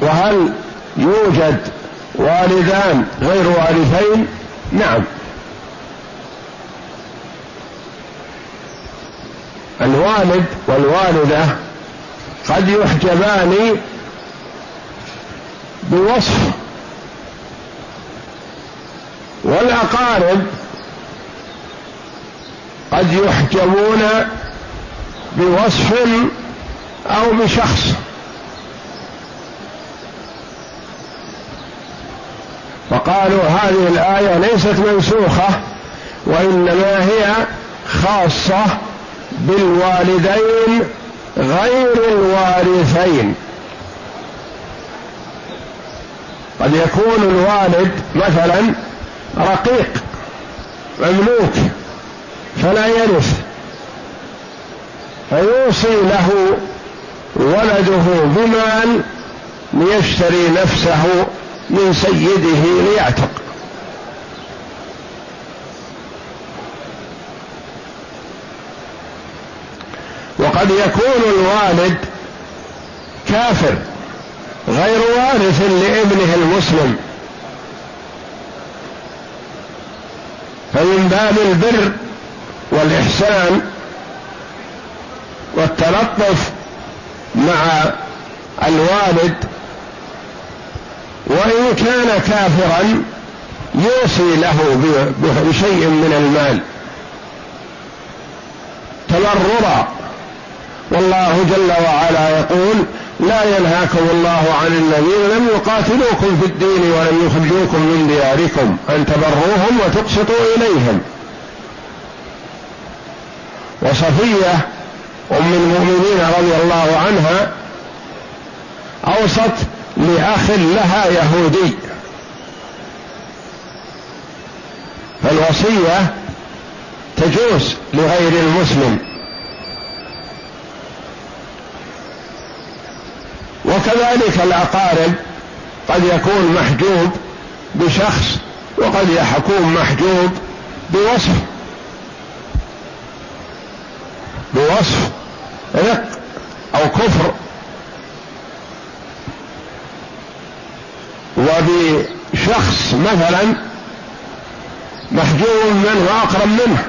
وهل يوجد والدان غير وارثين نعم. الوالد والوالدة قد يحجبان بوصف والأقارب قد يحجبون بوصف أو بشخص. فقالوا هذه الآية ليست منسوخة وإنما هي خاصة بالوالدين غير الوارثين. قد يكون الوالد مثلا رقيق مملوك فلا يرث فيوصي له ولده بمال ليشتري نفسه من سيده ليعتق. وقد يكون الوالد كافر غير وارث لابنه المسلم. فمن باب البر والإحسان والتلطف مع الوالد وإن كان كافرا يوصي له بشيء من المال. تبررا والله جل وعلا يقول لا ينهاكم الله عن الذين لم يقاتلوكم في الدين ولم يخرجوكم من دياركم أن تبروهم وتقسطوا إليهم. وصفية أم المؤمنين رضي الله عنها أوصت لأخ لها يهودي. فالوصية تجوز لغير المسلم. وكذلك الأقارب قد يكون محجوب بشخص وقد يكون محجوب بوصف. بوصف رق أو كفر. وبشخص مثلا محجوب منه وأقرب منه.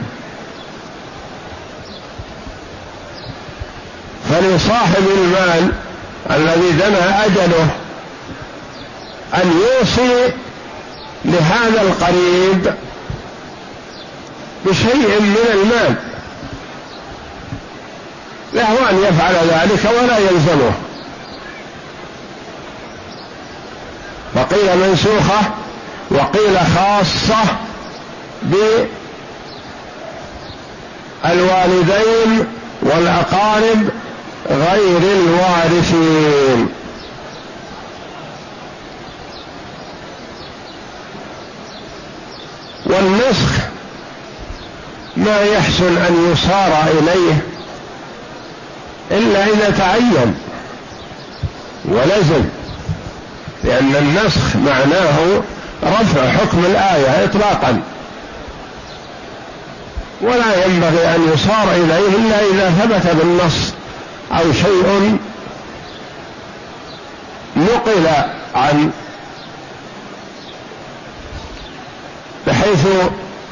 فلصاحب المال الذي دنا أجله أن يوصي لهذا القريب بشيء من المال. له أن يفعل ذلك ولا يلزمه. وقيل منسوخة وقيل خاصة بالوالدين والأقارب غير الوارثين. والنسخ ما يحسن أن يصار إليه إلا إذا تعين ولزم. لأن النسخ معناه رفع حكم الآية اطلاقا. ولا ينبغي أن يصار إليه إلا إذا ثبت بالنص أو شيء نقل عن بحيث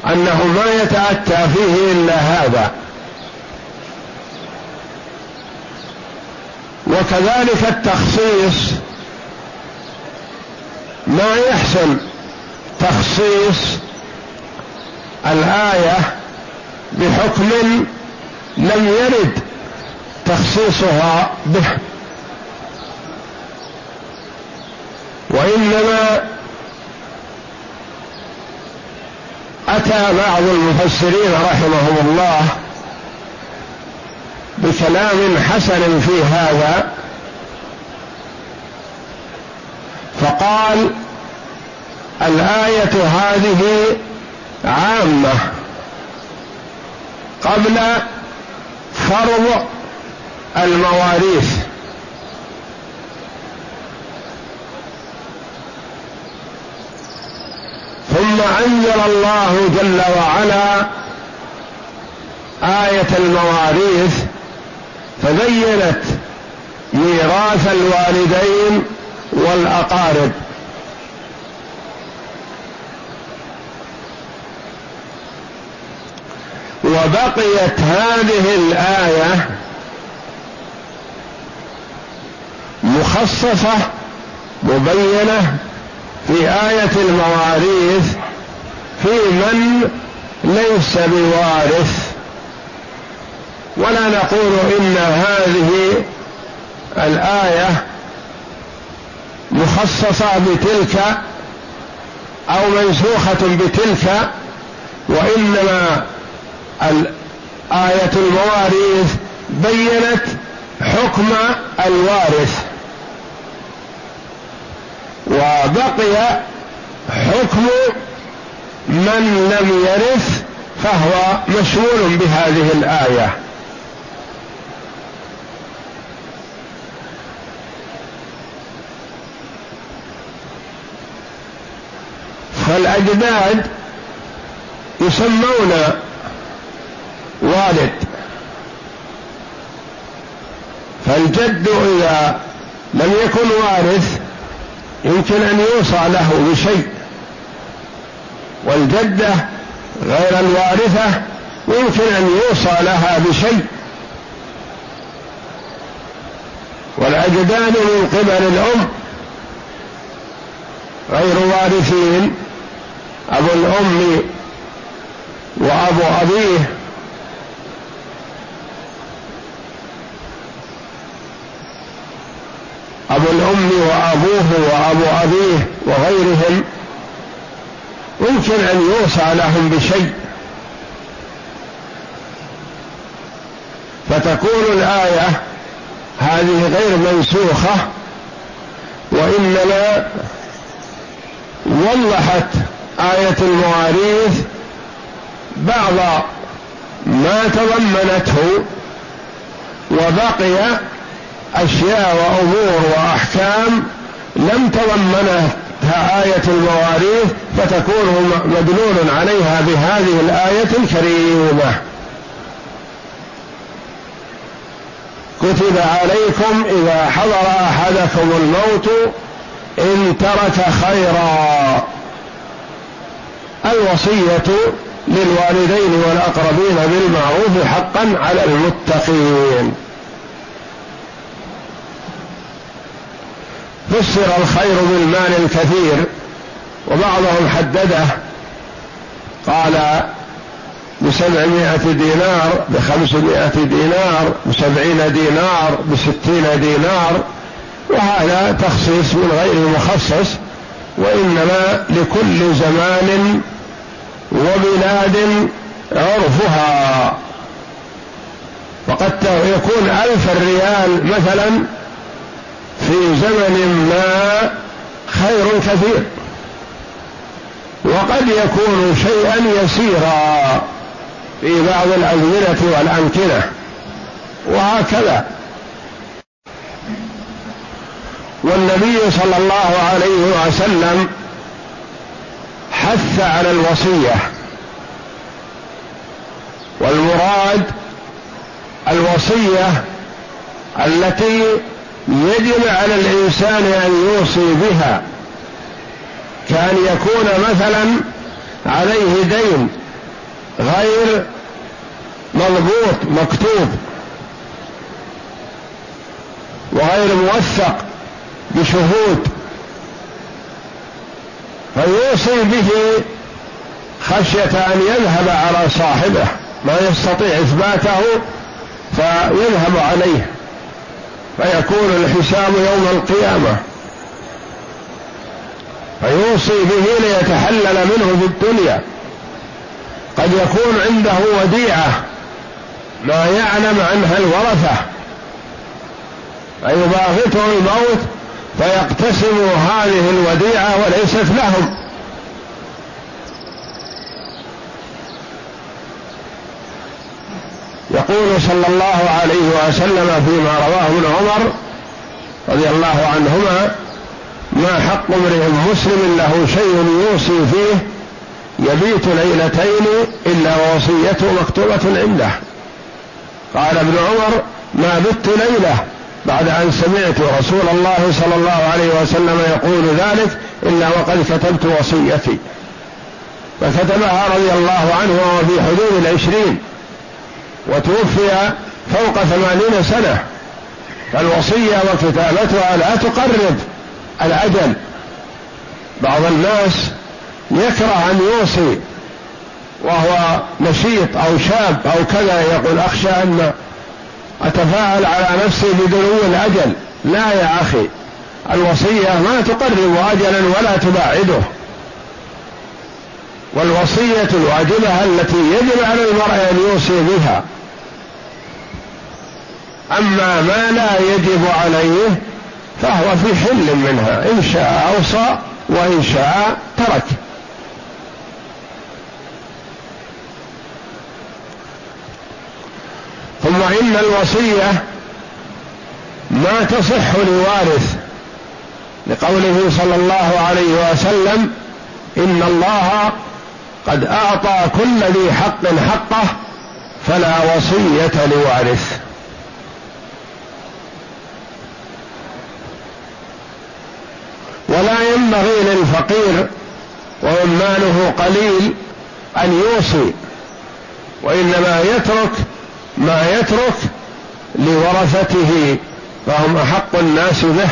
أنه ما يتأتى فيه إلا هذا. وكذلك التخصيص ما يحسن تخصيص الآية بحكم لم يرد تخصيصها به. وإنما أتى بعض المفسرين رحمهم الله بكلام حسن في هذا فقال الآية هذه عامة قبل فرض المواريث. ثم أنزل الله جل وعلا آية المواريث فبينت ميراث الوالدين والأقارب. وبقيت هذه الآية مخصصة مبينة في آية المواريث في من ليس بوارث. ولا نقول إن هذه الآية مخصصة بتلك أو منسوخة بتلك وإنما آية المواريث بينت حكم الوارث. وبقي حكم من لم يرث فهو مشمول بهذه الآية. فالاجداد يسمون والد. فالجد إذا لم يكن وارث يمكن أن يوصى له بشيء. والجدة غير الوارثة يمكن أن يوصى لها بشيء. والأجداد من قبل الأم غير وارثين. أبو الأم وأبو أبيه أبو الأم وأبوه وأبو أبيه وغيرهم يمكن أن يوصى لهم بشيء. فتكون الآية هذه غير منسوخة وإنما وضحت آية المواريث بعض ما تضمنته وبقي أشياء وأمور وأحكام لم تضمنها آية المواريث فتكون مدلول عليها بهذه الآية الكريمة. كتب عليكم إذا حضر أحدكم الموت إن ترك خيرا. الوصية للوالدين والأقربين بالمعروف حقا على المتقين. فسر الخير بالمال الكثير وبعضهم حدده. قال بسبعمائة دينار بخمسمائة دينار بسبعين دينار بستين دينار وهذا تخصيص من غير مخصص وإنما لكل زمان وبلاد عرفها. وقد يكون ألف الريال مثلا في زمن ما خير كثير. وقد يكون شيئا يسيرا في بعض الأزمنة والأمكنة. وهكذا. والنبي صلى الله عليه وسلم حث على الوصية. والمراد الوصية التي يجب على الإنسان أن يوصي بها كأن يكون مثلا عليه دين غير مضبوط مكتوب وغير موثق. بشهود. فيوصي به خشية أن يذهب على صاحبه. ما يستطيع إثباته فيذهب عليه. فيكون الحساب يوم القيامة. فيوصي به ليتحلل منه في الدنيا. قد يكون عنده وديعة. ما يعلم عنها الورثة. فيباغته الموت فيقتسم هذه الوديعة وليست لهم. يقول صلى الله عليه وسلم فيما رواه ابن عمر رضي الله عنهما ما حق امرئ مسلم له شيء يوصي فيه يبيت ليلتين إلا ووصيته مكتوبة عنده. قال ابن عمر ما بت ليلة بعد أن سمعت رسول الله صلى الله عليه وسلم يقول ذلك إلا وقد كتبت وصيتي. فكتبها رضي الله عنه وهو في حدود العشرين وتوفي فوق ثمانين سنة. فالوصية وكتابتها لا تقرب الأجل. بعض الناس يكره أن يوصي وهو نشيط أو شاب أو كذا يقول أخشى أن أتفاعل على نفسي بدنو الأجل. لا يا أخي الوصية ما تقرب أجلا ولا تباعده. والوصية الواجبة التي يجب على المرء أن يوصي بها. أما ما لا يجب عليه فهو في حل منها إن شاء أوصى وإن شاء ترك. ثم إن الوصية ما تصح لوارث لقوله صلى الله عليه وسلم إن الله قد أعطى كل ذي حق حقه فلا وصية لوارث. ولا ينبغي للفقير ومن ماله قليل أن يوصي وإنما يترك ما يترك لورثته فهم أحق الناس به.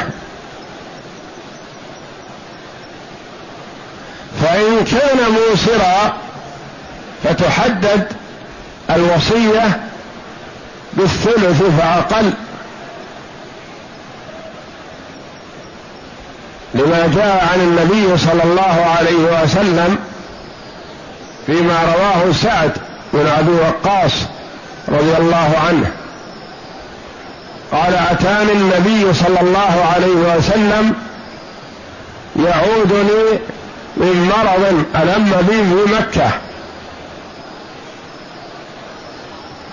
فإن كان موسرا فتحدد الوصية بالثلث فأقل. لما جاء عن النبي صلى الله عليه وسلم فيما رواه سعد بن أبي وقاص رضي الله عنه. قال أتاني النبي صلى الله عليه وسلم يعودني من مرض ألم بي في مكة.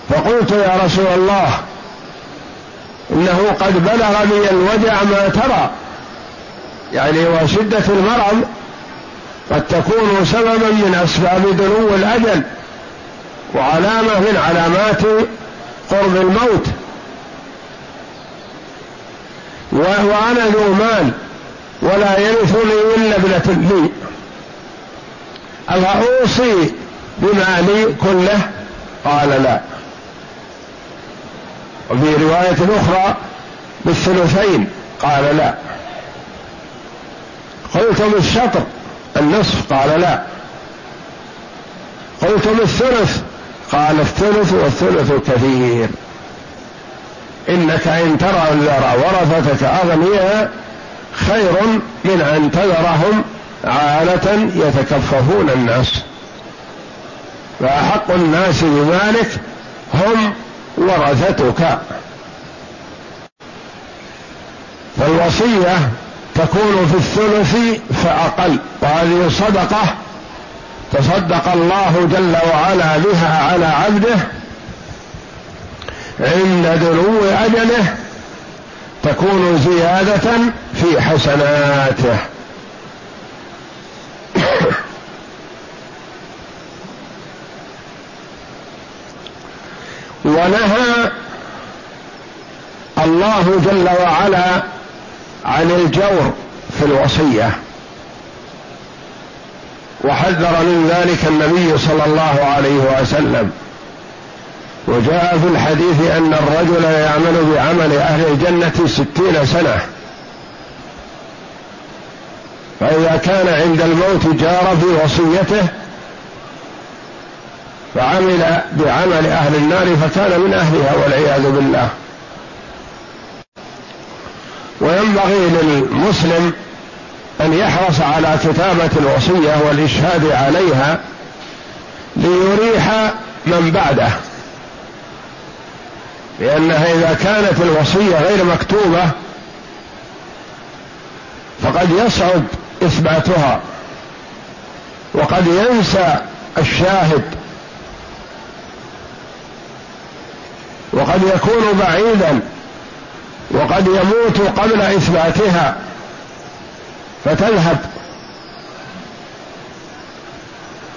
فقلت يا رسول الله إنه قد بلغ بي الوجع ما ترى. يعني وشده المرض قد تكون سببا من أسباب دنو الأجل. وعلامة من علامات قرب الموت. وأنا ذو مال ولا يرثني إلا ابنة لي. أفأوصي بمالي كله؟ قال لا. وفي رواية أخرى بالثلثين قال لا. قلتم الشطر النصف قال لا. قلتم الثلث قال الثلث والثلث كثير. إنك إن ترى الذرى ورثتك أغنياء خير من أن تذرهم عالة يتكففون الناس. فأحق الناس بمالك هم ورثتك. فالوصية تكون في الثلث فأقل. وهذه صدقة تصدق الله جل وعلا بها على عبده عند دنو أجله تكون زيادة في حسناته. ونهى الله جل وعلا عن الجور في الوصية. وحذر من ذلك النبي صلى الله عليه وسلم. وجاء في الحديث أن الرجل يعمل بعمل أهل الجنة ستين سنة. فإذا كان عند الموت جار في وصيته فعمل بعمل أهل النار فكان من أهلها والعياذ بالله. وينبغي للمسلم أن يحرص على كتابة الوصية والإشهاد عليها ليريح من بعده. لأنها إذا كانت الوصية غير مكتوبة فقد يصعب إثباتها وقد ينسى الشاهد وقد يكون بعيدا وقد يموت قبل إثباتها. فتذهب.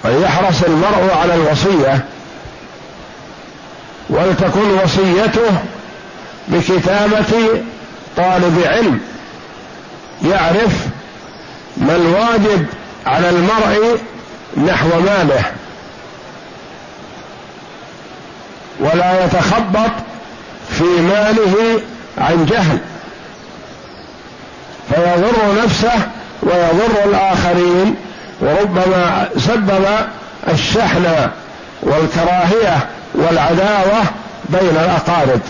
فليحرص المرء على الوصية ولتكن وصيته بكتابة طالب علم يعرف ما الواجب على المرء نحو ماله. ولا يتخبط في ماله عن جهل فيضر نفسه ويضر الآخرين وربما سبب الشحن والكراهية والعداوة بين الأقارب.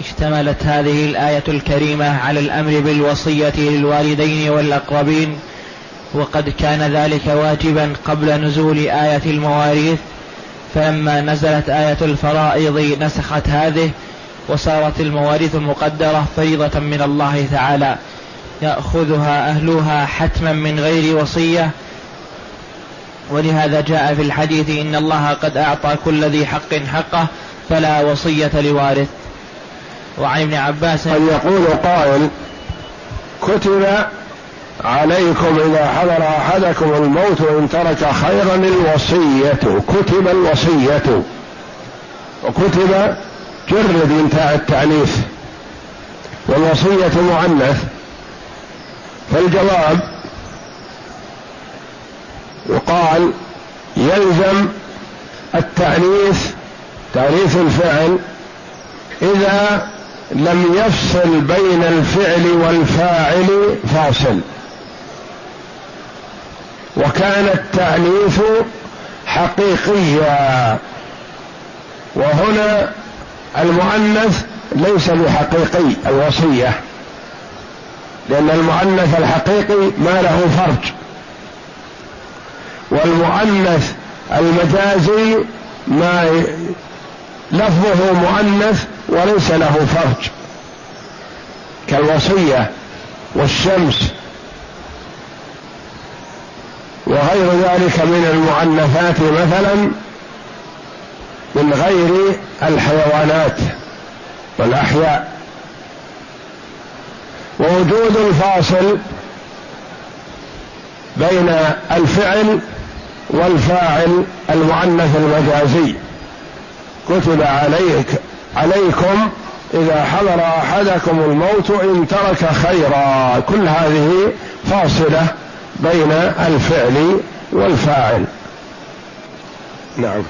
اشتملت هذه الآية الكريمة على الأمر بالوصية للوالدين والأقربين وقد كان ذلك واجبا قبل نزول آية المواريث فلما نزلت آية الفرائض نسخت هذه وصارت المواريث المقدره فريضة من الله تعالى. يأخذها أهلها حتما من غير وصية. ولهذا جاء في الحديث إن الله قد أعطى كل ذي حق حقه فلا وصية لوارث. وعن ابن عباس قد يقول قائل كتب عليكم إذا حضر أحدكم الموت إن ترك خيرا الوصية كتب الوصية. وكتب جرد انتهى التعنيف والوصية معنث فالجواب يقال يلزم التأنيث تأنيث الفعل إذا لم يفصل بين الفعل والفاعل فاصل. وكان التأنيث حقيقيا. وهنا المؤنث ليس بحقيقي الوصية. لأن المؤنث الحقيقي ما له فرج. والمؤنث المجازي ما لفظه مؤنث وليس له فرج. كالوصية والشمس وغير ذلك من المؤنثات مثلا من غير الحيوانات والأحياء. ووجود الفاصل بين الفعل والفاعل المؤنث المجازي. كتب عليك عليكم إذا حضر أحدكم الموت إن ترك خيرا. كل هذه فاصلة بين الفعل والفاعل. نعم.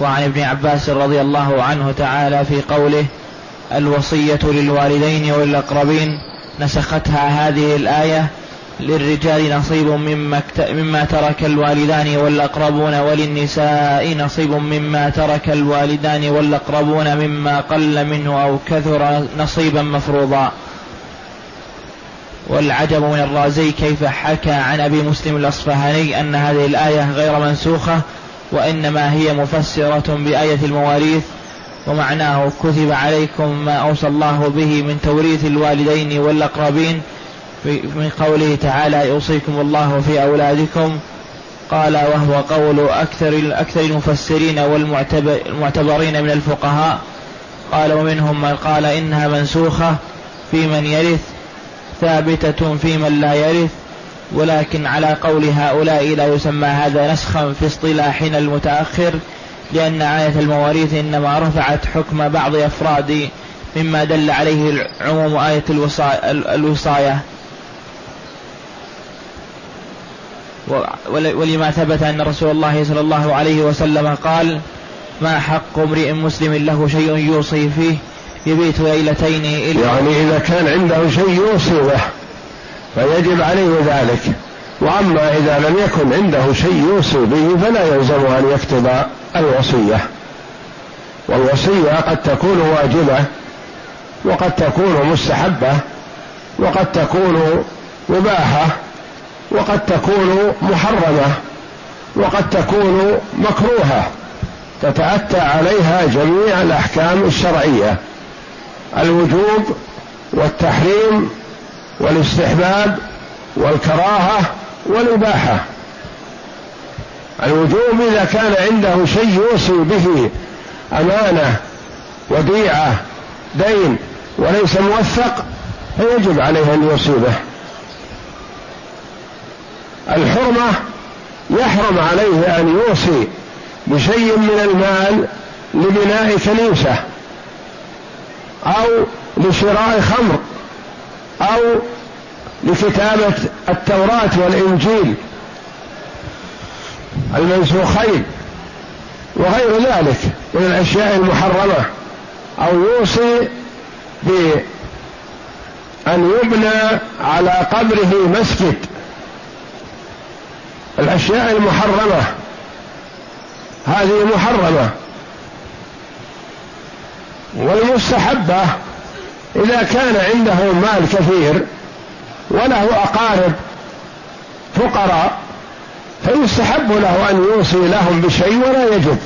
وعن ابن عباس رضي الله عنه تعالى في قوله الوصية للوالدين والأقربين نسختها هذه الآية للرجال نصيب مما, مما ترك الوالدان والأقربون وللنساء نصيب مما ترك الوالدان والأقربون مما قل منه أو كثر نصيبا مفروضا. والعجب من الرازي كيف حكى عن أبي مسلم الأصفهاني أن هذه الآية غير منسوخة وإنما هي مفسرة بآية المواريث ومعناه كتب عليكم ما أوصى الله به من توريث الوالدين والأقربين من قوله تعالى يوصيكم الله في أولادكم. قال وهو قول أكثر أكثر المفسرين والمعتبرين من الفقهاء. قال ومنهم من قال إنها منسوخة في من يرث ثابتة في من لا يرث. ولكن على قول هؤلاء لا يسمى هذا نسخا في اصطلاحنا المتأخر. لأن آية المواريث إنما رفعت حكم بعض أفراد مما دل عليه عموم آية الوصاية ولما ثبت أن رسول الله صلى الله عليه وسلم قال ما حق امرئ مسلم له شيء يوصي فيه يبيت ليلتين إلا يعني إذا كان عنده شيء يوصي به فيجب عليه ذلك. وأما إذا لم يكن عنده شيء يوصي به فلا يلزم أن يكتب الوصية. والوصية قد تكون واجبة وقد تكون مستحبة وقد تكون مباحة وقد تكون محرمة وقد تكون مكروهة. تتأتى عليها جميع الأحكام الشرعية. الوجوب والتحريم والاستحباب والكراهة والإباحة. الوجوب إذا كان عنده شيء يوصي به أمانة وديعة دين وليس موثق فيجب عليه أن يوصي به. الحرمة يحرم عليه أن يوصي بشيء من المال لبناء كنيسة أو لشراء خمر أو لكتابة التوراة والإنجيل. المنسوخين وغير ذلك من الأشياء المحرمة أو يوصي بأن يبنى على قبره مسجد. الأشياء المحرمة هذه محرمة. والمستحبة إذا كان عنده مال كثير وله أقارب فقراء فيستحب له أن يوصي لهم بشيء ولا يجب.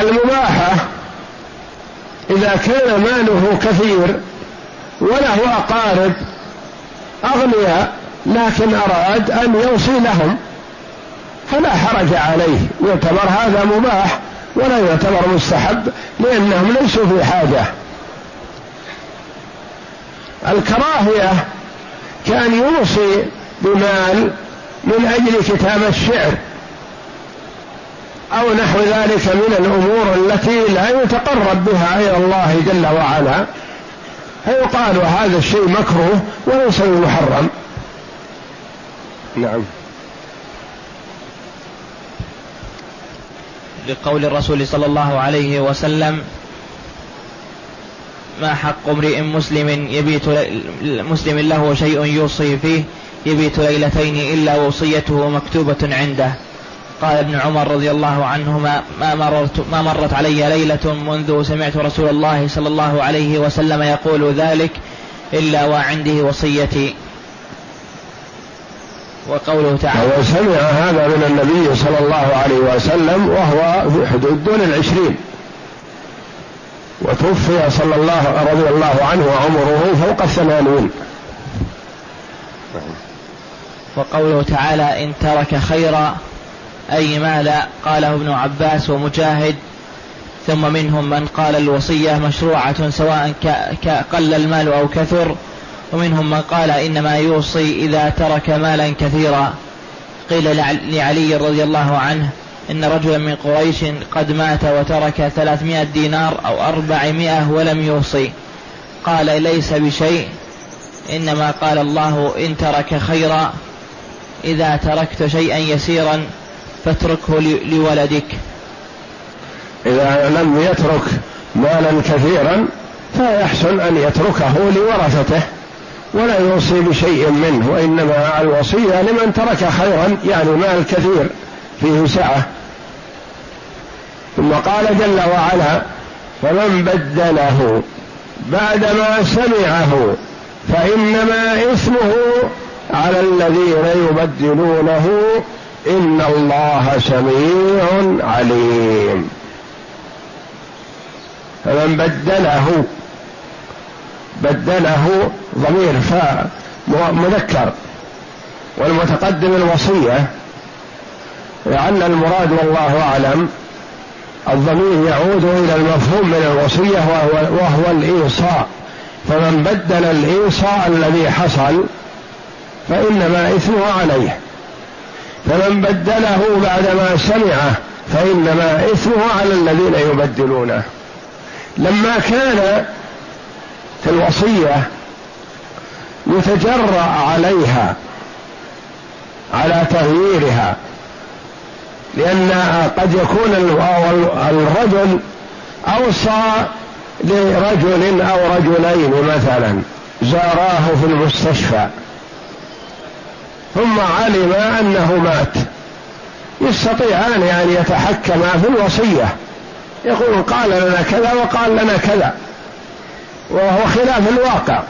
المباحة إذا كان ماله كثير وله أقارب أغنياء لكن أراد أن يوصي لهم فلا حرج عليه. يعتبر هذا مباح ولا يعتبر مستحب لأنهم ليسوا في حاجة. الكراهية كان يوصي بمال من أجل كتابة الشعر أو نحو ذلك من الأمور التي لا يتقرب بها إلى الله جل وعلا فيقال هذا الشيء مكروه وليس بمحرم. نعم. لقول الرسول صلى الله عليه وسلم ما حق امرئ مسلم يبيت مسلم له شيء يوصي فيه يبيت ليلتين إلا وصيته مكتوبة عنده. قال ابن عمر رضي الله عنهما ما مررت ما مرت علي ليلة منذ سمعت رسول الله صلى الله عليه وسلم يقول ذلك إلا وعنده وصيتي. وقوله تعالى هو سمع هذا من النبي صلى الله عليه وسلم وهو في حدود دون العشرين. وتوفي صلى الله رضي الله عنه وعمره فوق الثمانين وقوله تعالى إن ترك خيرا أي مالا قاله ابن عباس ومجاهد ثم منهم من قال الوصية مشروعة سواء قل المال أو كثر ومنهم من قال إنما يوصي إذا ترك مالا كثيرا. قيل لعلي رضي الله عنه إن رجلا من قريش قد مات وترك ثلاثمائة دينار أو أربعمائة ولم يوصي. قال ليس بشيء. إنما قال الله إن ترك خيرا. إذا تركت شيئا يسيرا فاتركه لولدك. إذا لم يترك مالا كثيرا فيحسن أن يتركه لورثته. ولا يوصي بشيء منه وإنما الوصية لمن ترك خيرا يعني مال كثير فيه سعة. ثم قال جل وعلا فمن بدله بعدما سمعه فإنما إثمه على الذين يبدلونه إن الله سميع عليم. فمن بدله بدله ضمير فاء مذكر والمتقدم الوصية لعل المراد والله أعلم الضمير يعود إلى المفهوم من الوصية وهو, وهو الإيصاء. فمن بدل الإيصاء الذي حصل فإنما إثمه عليه. فمن بدله بعدما سمعه فإنما إثمه على الذين يبدلونه. لما كان في الوصية يتجرأ عليها على تغييرها لأن قد يكون الرجل أوصى لرجل أو رجلين مثلا زاراه في المستشفى ثم علم أنه مات. يستطيعان أن يتحكما في الوصية. يقول قال لنا كذا وقال لنا كذا وهو خلاف الواقع.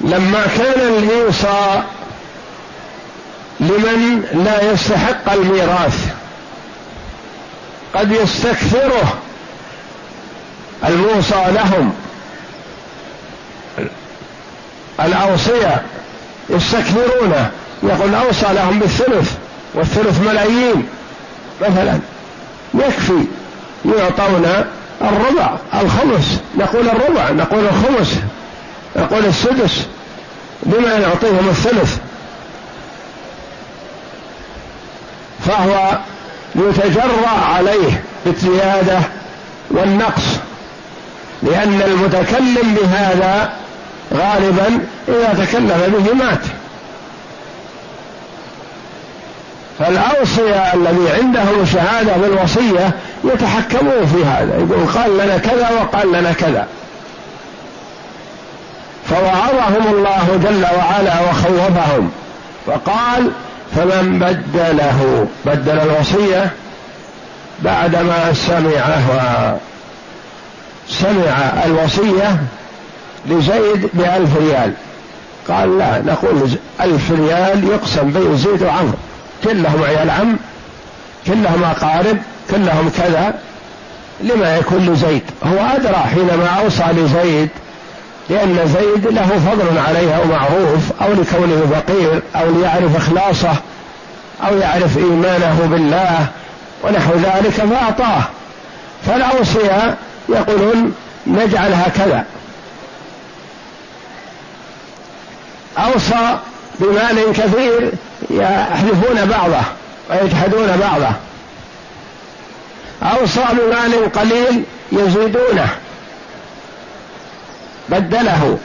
لما كان الإيصاء لمن لا يستحق الميراث. قد يستكثره الموصى لهم. الأوصية يستكثرونه يقول أوصى لهم بالثلث والثلث ملايين. مثلا يكفي يعطون الربع الخمس. نقول الربع نقول الخمس. نقول السدس. لما يعطيهم الثلث. فهو يتجرأ عليه بالزيادة والنقص لأن المتكلم بهذا غالبا إذا تكلم به مات. فالأوصياء الذي عندهم شهادة بالوصية يتحكمون في هذا يقول قال لنا كذا وقال لنا كذا. فوعظهم الله جل وعلا وخوفهم فقال فمن بدله بدل الوصية بعدما سمعها سمع الوصية لزيد بألف ريال. قال لا نقول ألف ريال يقسم بين زيد وعمرو. كلهم عيال عم كلهم أقارب كلهم كذا لما يكون لزيد. هو أدرى حينما أوصى لزيد لأن زيد له فضل عليه أو معروف أو لكونه فقير أو ليعرف إخلاصه أو يعرف إيمانه بالله ونحو ذلك فأعطاه. فالأوصياء يقولون نجعل هكذا. أوصى بمال كثير يحذفون بعضه ويجحدون بعضه. أوصى بمال قليل يزيدونه. بدله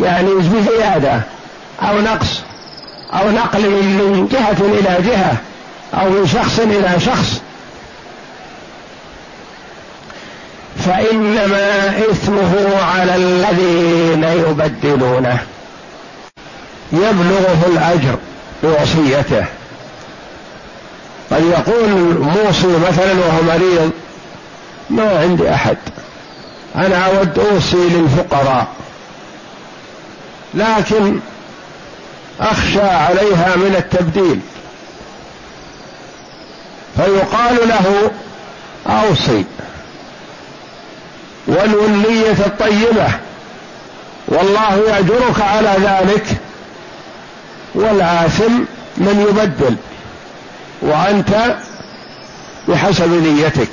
يعني بزيادة أو نقص أو نقل من جهة إلى جهة أو من شخص إلى شخص. فإنما إثمه على الذين يبدلونه يبلغه الأجر بوصيته. قد يقول موصي مثلا وهو مريض ما عندي أحد. أنا أود أوصي للفقراء لكن أخشى عليها من التبديل. فيقال له أوصي. والولية الطيبة والله يأجرك على ذلك والآثم من يبدل وأنت بحسب نيتك.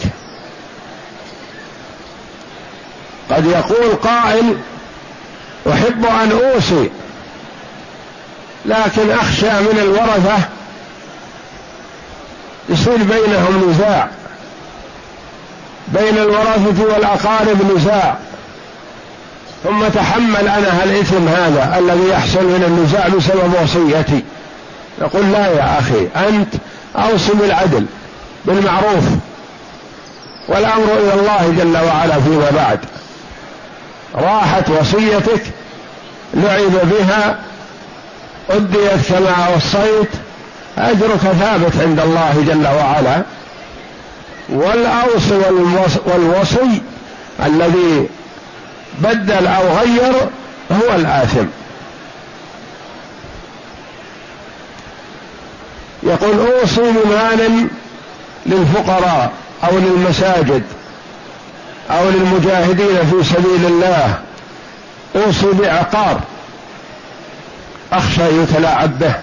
قد يقول قائل أحب أن أوصي لكن أخشى من الورثة يصير بينهم نزاع بين الورثة والأقارب نزاع. ثم تحمل أنا الاثم هذا الذي يحصل من النزاع بسبب وصيتي. يقول لا يا أخي أنت أوصي بالعدل بالمعروف والأمر إلى الله جل وعلا فيما بعد. راحت وصيتك لعب بها أديت كما وصيت أجرك ثابت عند الله جل وعلا. والأوصي والوصي الذي بدل أو غير هو الآثم. يقول أوصي بمال للفقراء أو للمساجد. أو للمجاهدين في سبيل الله. أوصي بعقار أخشى يتلاعب به.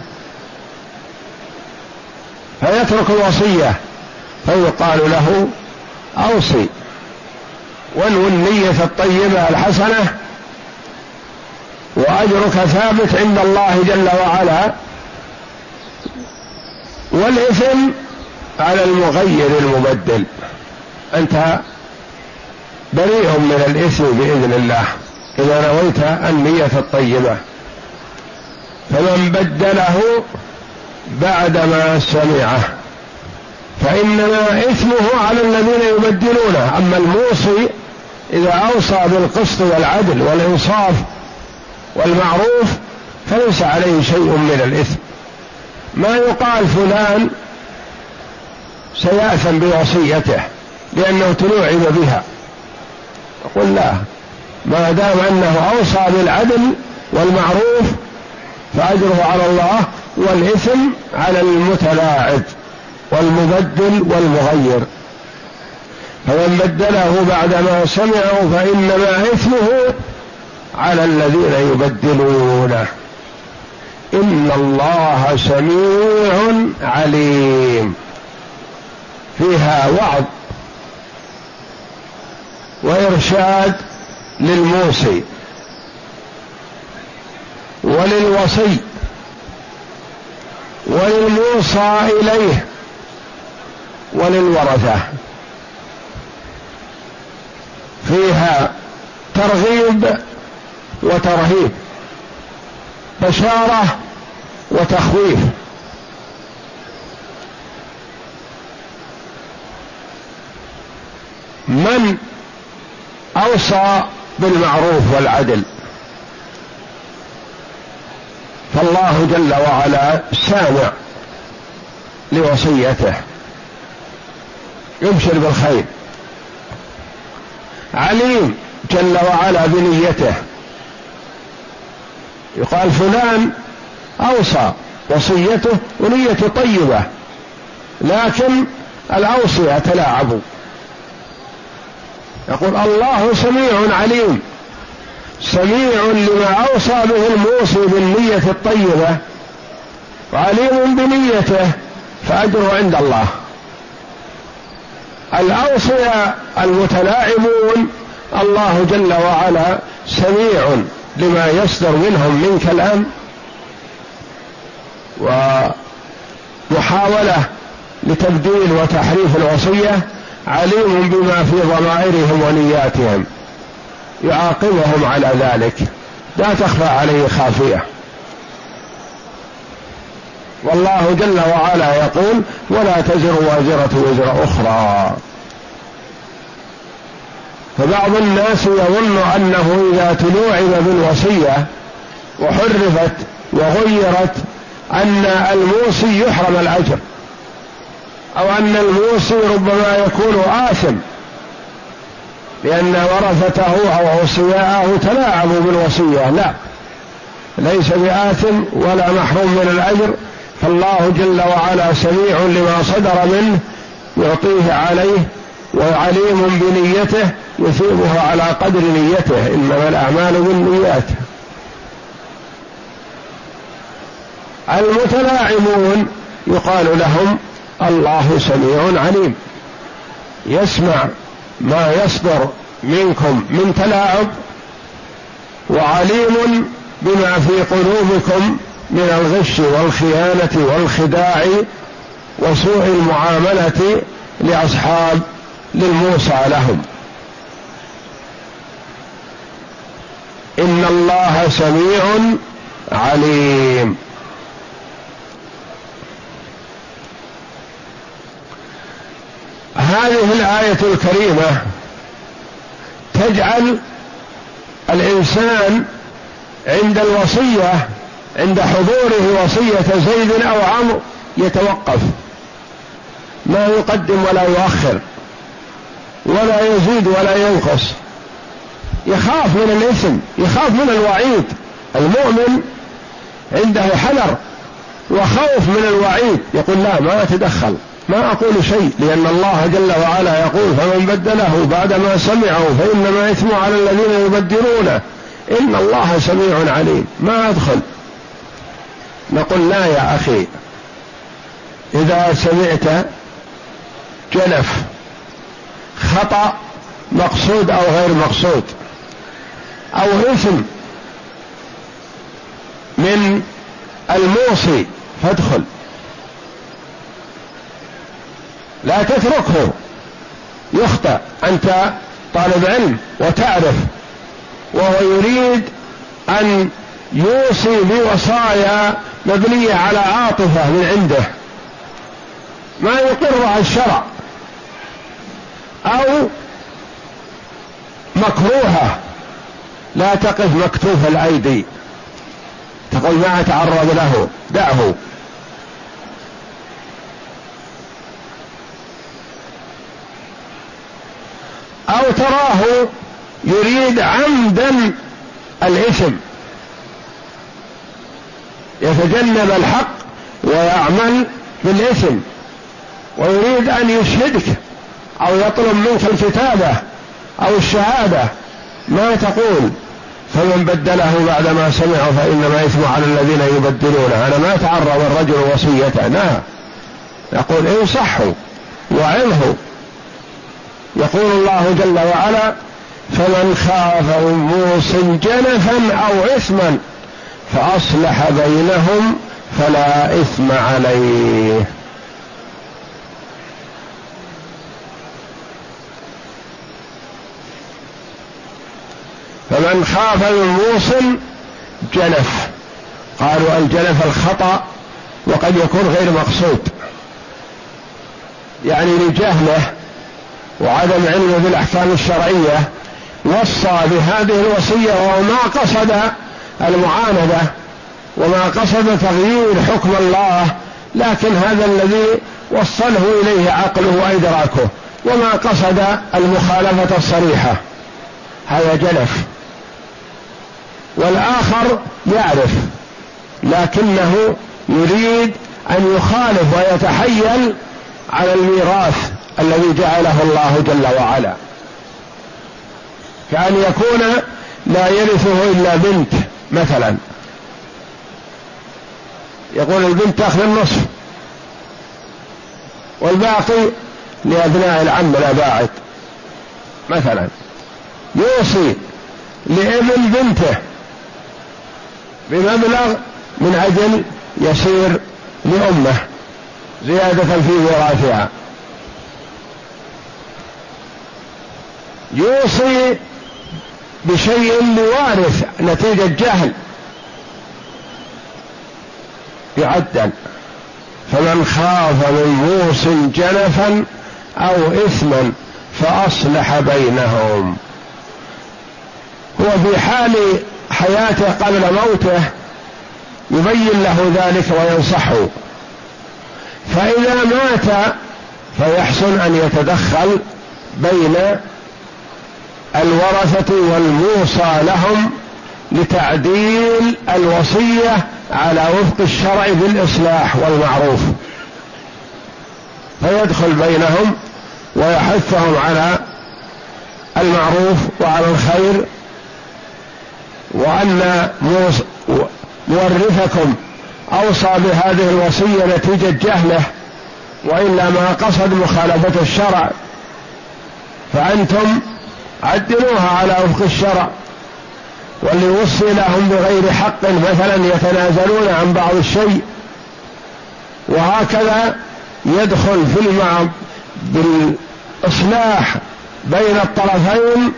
فيترك الوصية. فيقال له أوصي. وانو النية الطيبة الحسنة. وأجرك ثابت عند الله جل وعلا. والإثم على المغير المبدل. أنت بريء من الإثم بإذن الله. إذا نويت النية الطيبة. فمن بدله بعدما سمعه. فإنما إثمه على الذين يبدلونه. أما الموصي إذا أوصى بالقسط والعدل والإنصاف والمعروف فليس عليه شيء من الإثم. ما يقال فلان سيأثم بوصيته لأنه تلوعب بها. قل لا ما دام أنه أوصى بالعدل والمعروف فأجره على الله والإثم على المتلاعب والمبدل والمغير. فمن بدله بعدما سمعه فإنما إثمه على الذين يبدلونه إن الله سميع عليم. فيها وعظ وإرشاد للموصي وللوصي وللموصى إليه وللورثة. فيها ترغيب وترهيب بشارة وتخويف. من أوصى بالمعروف والعدل. فالله جل وعلا سامع لوصيته. يبشر بالخير. عليم جل وعلا بنيته. يقال فلان أوصى وصيته ونيته طيبة لكن الأوصية تلاعبوا يقول الله سميع عليم. سميع لما أوصى به الموصي بالنية الطيبة وعليم بنيته فأجره عند الله. الاوصياء المتلاعبون الله جل وعلا سميع لما يصدر منهم من كلام ومحاولة لتبديل وتحريف الوصية عليم بما في ضمائرهم ونياتهم يعاقبهم على ذلك. لا تخفى عليه خافية. والله جل وعلا يقول ولا تزر وازرة وزر أخرى. فبعض الناس يظن أنه إذا تلوعب بالوصية وحرفت وغيرت أن الموصي يحرم الأجر. أو أن الموصي ربما يكون آثم لأن ورثته أو أوصياءه تلاعبوا بالوصية لا. ليس بآثم ولا محروم من الأجر فالله جل وعلا سميع لما صدر منه يعطيه عليه وعليم بنيته يثيبه على قدر نيته إنما الأعمال بالنيات. المتلاعبون يقال لهم الله سميع عليم. يسمع ما يصدر منكم من تلاعب وعليم بما في قلوبكم من الغش والخيانة والخداع وسوء المعاملة لأصحاب للموسى لهم. إن الله سميع عليم. هذه الآية الكريمة تجعل الإنسان عند الوصية عند حضوره وصية زيد أو عمرو يتوقف. ما يقدم ولا يؤخر ولا يزيد ولا ينقص. يخاف من الإثم يخاف من الوعيد. المؤمن عنده حذر وخوف من الوعيد. يقول لا ما أتدخل. ما أقول شيء لأن الله جل وعلا يقول فمن بدله بعدما سمعه فإنما إثم على الذين يبدلونه. إن الله سميع عليم ما أدخل. نقول لا يا أخي إذا سمعت جنف خطأ مقصود أو غير مقصود أو إثم من الموصي فادخل. لا تتركه. يخطأ أنت طالب علم وتعرف. وهو يريد أن يوصي بوصايا مبنية على عاطفة من عنده. ما يقرها الشرع. أو مكروهة. لا تقف مكتوف الأيدي. تقول ما أتعرض له. دعه. أو تراه يريد عمدا الإثم. يتجنب الحق ويعمل بالإثم. ويريد أن يشهدك أو يطلب منك الكتابة أو الشهادة. ما تقول. فمن بدله بعدما سمعه فإنما إثم على الذين يبدلونه أنا ما تعرض الرجل وصيته. لا. يقول انصحه وعظه. يقول الله جل وعلا فمن خاف من موص جنفا أو إثما فأصلح بينهم فلا إثم عليه. فمن خاف من موص جنف قالوا الجنف الخطأ وقد يكون غير مقصود. يعني لجهله وعدم علمه بالأحكام الشرعية وصى بهذه الوصية وهو ما قصد المعاندة وما قصد تغيير حكم الله لكن هذا الذي وصله إليه عقله وإدراكه وما قصد المخالفة الصريحة. هذا جلف. والآخر يعرف لكنه يريد أن يخالف ويتحيل على الميراث. الذي جعله الله جل وعلا. كأن يكون لا يرثه إلا بنت مثلا. يقول البنت تأخذ النصف. والباقي لأبناء العم الأباعد مثلا. يوصي لابن بنته بمبلغ من أجل يسير لأمه زيادة في ميراثها يوصي بشيء لوارث نتيجة جهل. يعدل. فمن خاف من موص جنفا أو إثما فأصلح بينهم. هو في حال حياته قبل موته يبين له ذلك وينصحه. فإذا مات فيحسن أن يتدخل بين الورثة والموصى لهم لتعديل الوصية على وفق الشرع بالإصلاح والمعروف. فيدخل بينهم ويحثهم على المعروف وعلى الخير وأن مورثكم أوصى بهذه الوصية نتيجة جهله وإلا ما قصد مخالفة الشرع. فأنتم عدلوها على وفق الشرع واللي وصي لهم بغير حق مثلا يتنازلون عن بعض الشيء وهكذا يدخل في المع بالإصلاح بين الطرفين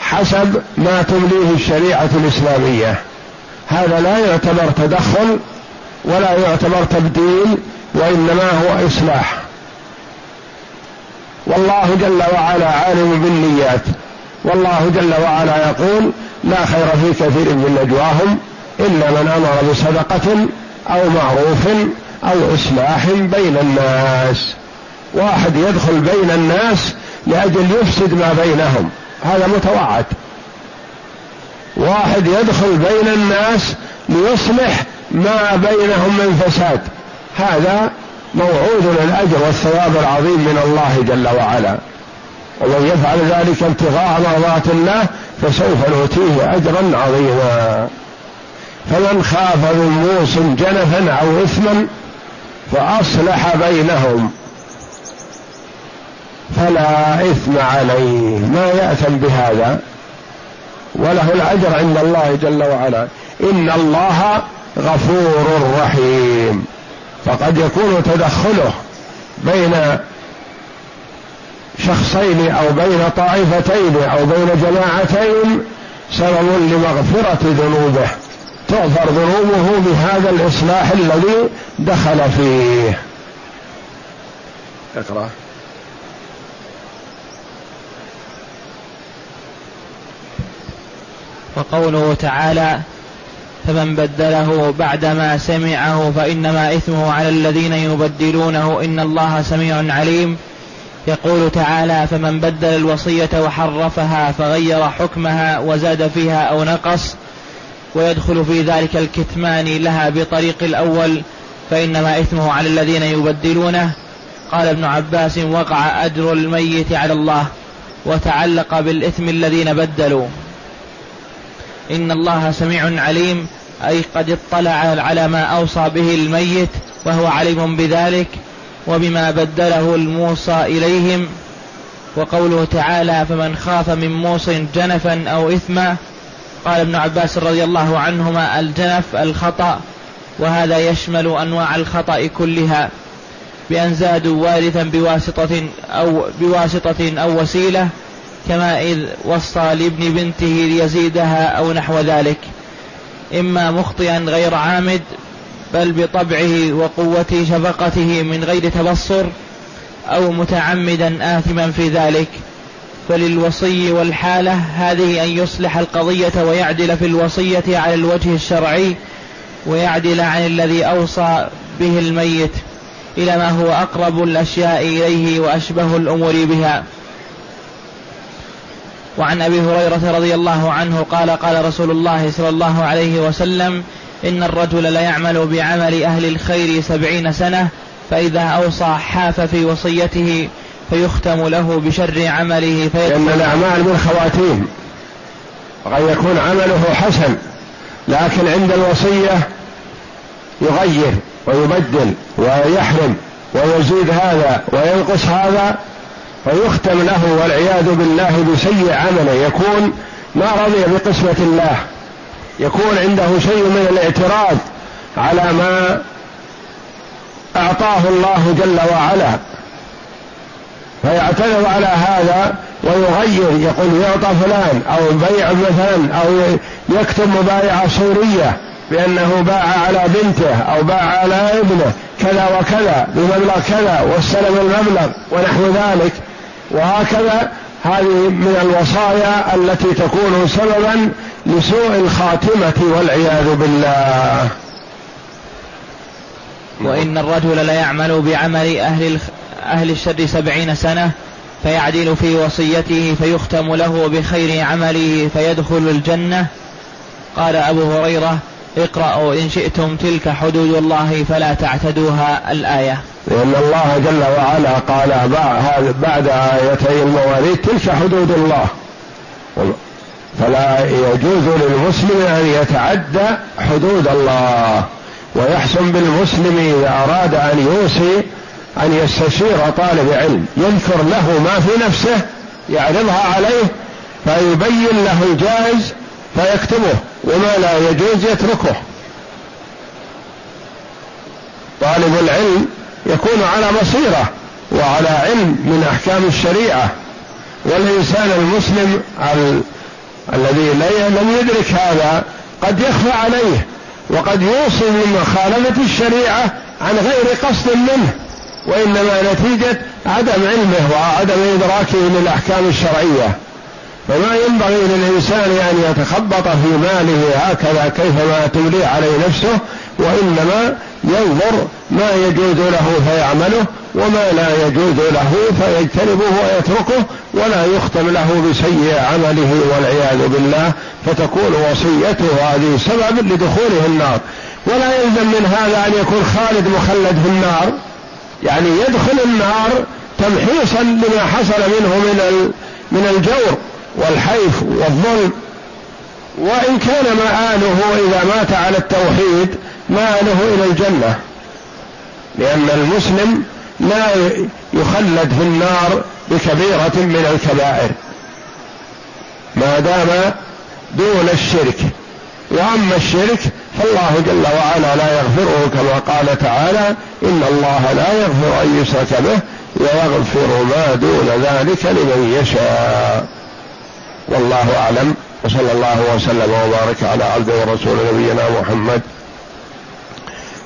حسب ما تمليه الشريعة الإسلامية. هذا لا يعتبر تدخل ولا يعتبر تبديل وإنما هو إصلاح. والله جل وعلا عالم بالنيات. والله جل وعلا يقول لا خير في كثير من نجواهم إلا من أمر بصدقة أو معروف أو إصلاح بين الناس. واحد يدخل بين الناس لأجل يفسد ما بينهم. هذا متوعد. واحد يدخل بين الناس ليصلح ما بينهم من فساد. هذا موعود الأجر والثواب العظيم من الله جل وعلا. ومن يفعل ذلك ابتغاء مرضات الله فسوف نؤتيه اجرا عظيما. فمن خاف من موص جنفا أو اثما فأصلح بينهم. فلا إثم عليه. ما يأثم بهذا؟ وله الأجر عند الله جل وعلا. إن الله غفور رحيم. فقد يكون تدخله بين شخصين أو بين طائفتين أو بين جماعتين سبب لمغفرة ذنوبه. تغفر ذنوبه بهذا الإصلاح الذي دخل فيه. اقرأ. وقوله تعالى فمن بدله بعدما سمعه فإنما إثمه على الذين يبدلونه إن الله سميع عليم. يقول تعالى فمن بدل الوصية وحرفها فغير حكمها وزاد فيها أو نقص ويدخل في ذلك الكتمان لها بطريق الأول فإنما إثمه على الذين يبدلونه. قال ابن عباس وقع أجر الميت على الله وتعلق بالإثم الذين بدلوا. إن الله سميع عليم أي قد اطلع على ما أوصى به الميت وهو عليم بذلك. وبما بدله الموصى إليهم وقوله تعالى فمن خاف من موص جنفا أو إثما قال ابن عباس رضي الله عنهما الجنف الخطأ وهذا يشمل أنواع الخطأ كلها بأن زادوا وارثا بواسطة أو بواسطة أو وسيلة كما إذ وصى لابن بنته ليزيدها أو نحو ذلك إما مخطئا غير عامد بل بطبعه وقوة شفقته من غير تبصر أو متعمدا آثما في ذلك. فللوصي والحالة هذه أن يصلح القضية ويعدل في الوصية على الوجه الشرعي ويعدل عن الذي أوصى به الميت إلى ما هو أقرب الأشياء إليه وأشبه الأمور بها. وعن أبي هريرة رضي الله عنه قال قال رسول الله صلى الله عليه وسلم إن الرجل ليعمل بعمل أهل الخير سبعين سنة فإذا أوصى حاف في وصيته فيختم له بشر عمله لأن الأعمال بالخواتيم قد يكون عمله حسن لكن عند الوصية يغير ويبدل ويحرم ويزيد هذا وينقص هذا فيختم له والعياذ بالله بسيء عمله يكون ما رضي بقسمة الله. يكون عنده شيء من الاعتراض على ما أعطاه الله جل وعلا. فيعترض على هذا ويغير يقول يعطى فلان أو بيع مثلا أو يكتب مبايعة صورية بأنه باع على بنته أو باع على ابنه كذا وكذا بمبلغ كذا واستلم المبلغ ونحو ذلك. وهكذا هذه من الوصايا التي تكون سببا لسوء الخاتمة والعياذ بالله. وإن الرجل ليعمل بعمل أهل أهل الشر سبعين سنة فيعدل في وصيته فيختم له بخير عمله فيدخل الجنة. قال أبو هريرة اقرأوا إن شئتم تلك حدود الله فلا تعتدوها الآية. لأن الله جل وعلا قال بعد آيتي المواليد تلك حدود الله. فلا يجوز للمسلم أن يتعدى حدود الله. ويحسن بالمسلم إذا أراد أن يوصي أن يستشير طالب علم. يذكر له ما في نفسه يعرضها عليه فيبين له الجائز فيكتبه. وما لا يجوز يتركه. طالب العلم يكون على بصيرة وعلى علم من أحكام الشريعة. والإنسان المسلم الذي لم يدرك هذا قد يخفى عليه وقد يوصي بمخالفه الشريعة عن غير قصد منه وإنما نتيجة عدم علمه وعدم إدراكه للأحكام الشرعية. فما ينبغي للإنسان أن يتخبط في ماله هكذا كيفما تملي عليه نفسه وإنما ينظر ما يجوز له فيعمله وما لا يجوز له فيجتنبه ويتركه ولا يختم له بسيء عمله والعياذ بالله فتكون وصيته هذه سبب لدخوله النار. ولا يلزم من هذا أن يكون خالد مخلد في النار. يعني يدخل النار تمحيصا لما حصل منه من من الجور والحيف والظلم. وإن كان مآله إذا مات على التوحيد مآله إلى الجنة لأن المسلم لا يخلد في النار بكبيرة من الكبائر. ما دام دون الشرك وأما الشرك فالله جل وعلا لا يغفره كما قال تعالى إن الله لا يغفر أن يشرك به ويغفر ما دون ذلك لمن يشاء. والله أعلم وصلى الله وسلم وبارك على عبده ورسول نبينا محمد